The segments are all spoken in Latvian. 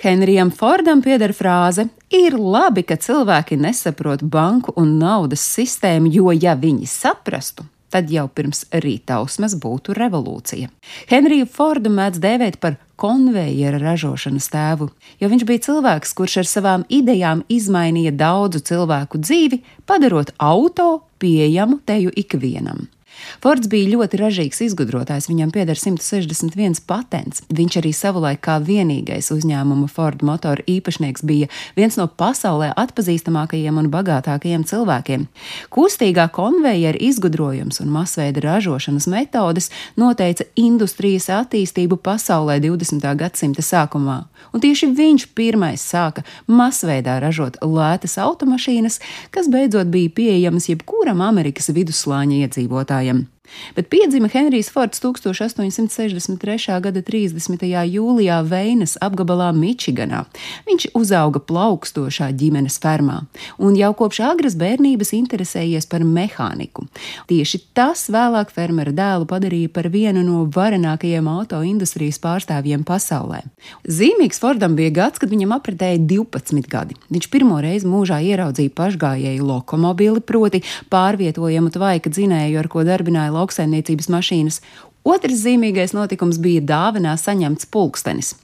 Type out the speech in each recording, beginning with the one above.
Henrijam Fordam pieder frāze: Ir labi, ka cilvēki nesaprot banku un naudas sistēmu, jo, ja viņi saprastu, tad jau pirms rītausmas būtu revolūcija. Henriju Fordu mēdz dēvēt par konveijera ražošanas tēvu, jo viņš bija cilvēks, kurš ar savām idejām izmainīja daudzu cilvēku dzīvi, padarot auto pieejamu teju ikvienam. Fords bija ļoti ražīgs izgudrotājs, viņam pieder 161 patents. Viņš arī savulaik kā vienīgais uzņēmuma Ford motoru īpašnieks bija viens no pasaulē atpazīstamākajiem un bagātākajiem cilvēkiem. Kustīgā konveijera izgudrojums un masveida ražošanas metodes noteica industrijas attīstību pasaulē 20. gadsimta sākumā, un tieši viņš pirmais sāka masveidā ražot lētas automašīnas, kas beidzot bija pieejamas jebkuram Amerikas vidusslāņa iedzīvotājam. Aquarium. Bet piedzima Henrijs Fords 1863. gada 30. jūlijā Veinas apgabalā Mičiganā. Viņš uzauga plaukstošā ģimenes fermā un jau kopš agras bērnības interesējies par mehāniku. Tieši tas vēlāk fermera dēlu padarīja par vienu no varenākajiem auto industrijas pārstāvjiem pasaulē. Zīmīgs Fordam bija gads, kad viņam apritēja 12 gadi. Viņš pirmo reizi mūžā ieraudzīja pašgājēju lokomobili, proti pārvietojamu tvaika dzinēju, ar ko darbināja lauksaimniecības mašīnas. Otrs zīmīgais notikums bija dāvanā saņemts pulkstenis.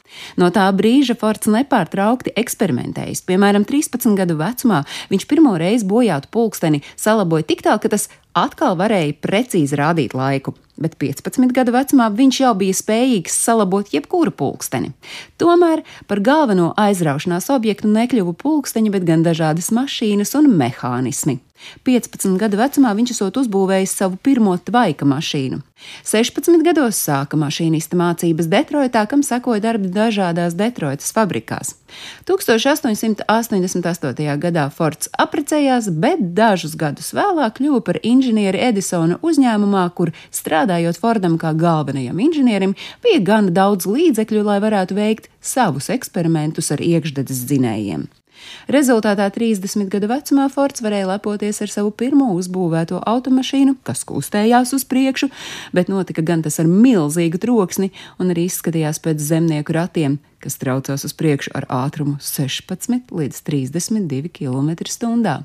No tā brīža Fords nepārtraukti eksperimentējis. Piemēram, 13 gadu vecumā viņš pirmo reizi bojātu pulksteni salaboja tik tālu, ka tas atkal varēja precīzi rādīt laiku bet 15 gadu vecumā viņš jau bija spējīgs salabot jebkuru pulksteni. Tomēr par galveno aizraušanās objektu nekļuva pulksteņi, bet gan dažādas mašīnas un mehānismi. 15 gadu vecumā viņš esot uzbūvējis savu pirmo tvaika mašīnu. 16 gados sāka mašīnista mācības Detroitā, kam sekoja darbi dažādās Detroitas fabrikās. 1888. gadā Fords apprecējās, bet dažus gadus vēlāk kļuva par inženieri Edisona uzņēmumā, kur strādājot Fordam kā galvenajam inženierim, bija gana daudz līdzekļu, lai varētu veikt savus eksperimentus ar iekšdedzes dzinējiem. Rezultātā 30 gadu vecumā Fords varēja lepoties ar savu pirmo uzbūvēto automašīnu, kas kustējās uz priekšu, bet notika gan tas ar milzīgu troksni un arī izskatījās pēc zemnieku ratiem, kas traucās uz priekšu ar ātrumu 16 līdz 32 km/h.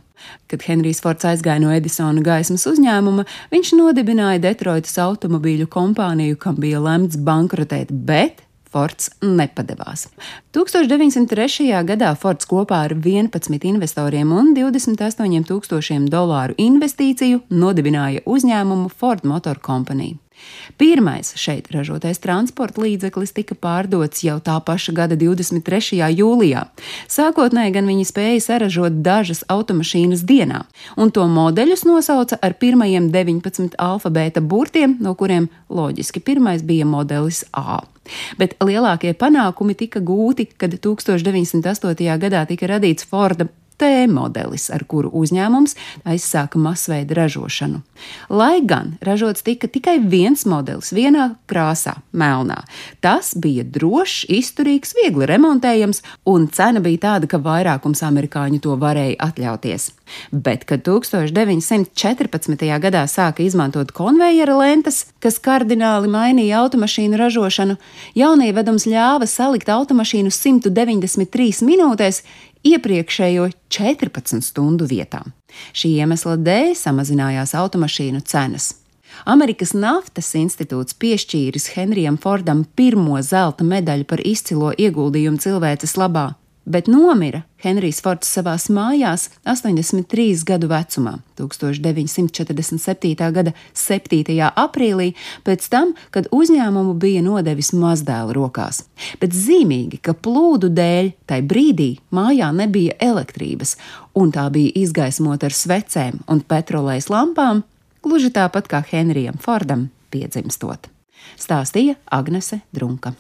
Kad Henrijs Fords aizgāja no Edisona gaismas uzņēmuma, viņš nodibināja Detroitas automobīļu kompāniju, kam bija lemts bankrotēt, bet Fords nepadevās. 1903. gadā Fords kopā ar 11 investoriem un 28 tūkstošiem dolāru investīciju nodibināja uzņēmumu Ford Motor Company. Pirmais šeit ražotais transporta līdzeklis tika pārdots jau tā paša gada 23. jūlijā. Sākotnēji gan viņi spēja saražot dažas automašīnas dienā, un to modeļus nosauca ar pirmajiem 19 alfabēta burtiem, no kuriem loģiski pirmais bija modelis A. Bet lielākie panākumi tika gūti, kad 1908. gadā tika radīts Forda T modelis, ar kuru uzņēmums aizsāka masveida ražošanu. Lai gan ražots tika tikai viens modelis vienā krāsā, melnā. Tas bija drošs, izturīgs, viegli remontējams, un cena bija tāda, ka vairākums amerikāņu to varēja atļauties. Bet, kad 1914. gadā sāka izmantot konveijera lentes, kas kardināli mainīja automašīnu ražošanu, jaunievedums ļāva salikt automašīnu 193 minūtēs, iepriekšējo 14 stundu vietā. Šī iemesla dēļ samazinājās automašīnu cenas. Amerikas Naftas institūts piešķīris Henrijam Fordam pirmo zelta medaļu par izcilo ieguldījumu cilvēces labā bet nomira Henrijs Fords savās mājās 83 gadu vecumā, 1947. gada 7. aprīlī, pēc tam, kad uzņēmumu bija nodevis mazdēla rokās. Bet zīmīgi, ka plūdu dēļ tai brīdī mājā nebija elektrības, un tā bija izgaismota ar svecēm un petrolejas lampām, gluži tāpat kā Henrijam Fordam piedzimstot. Stāstīja Agnese Drunka.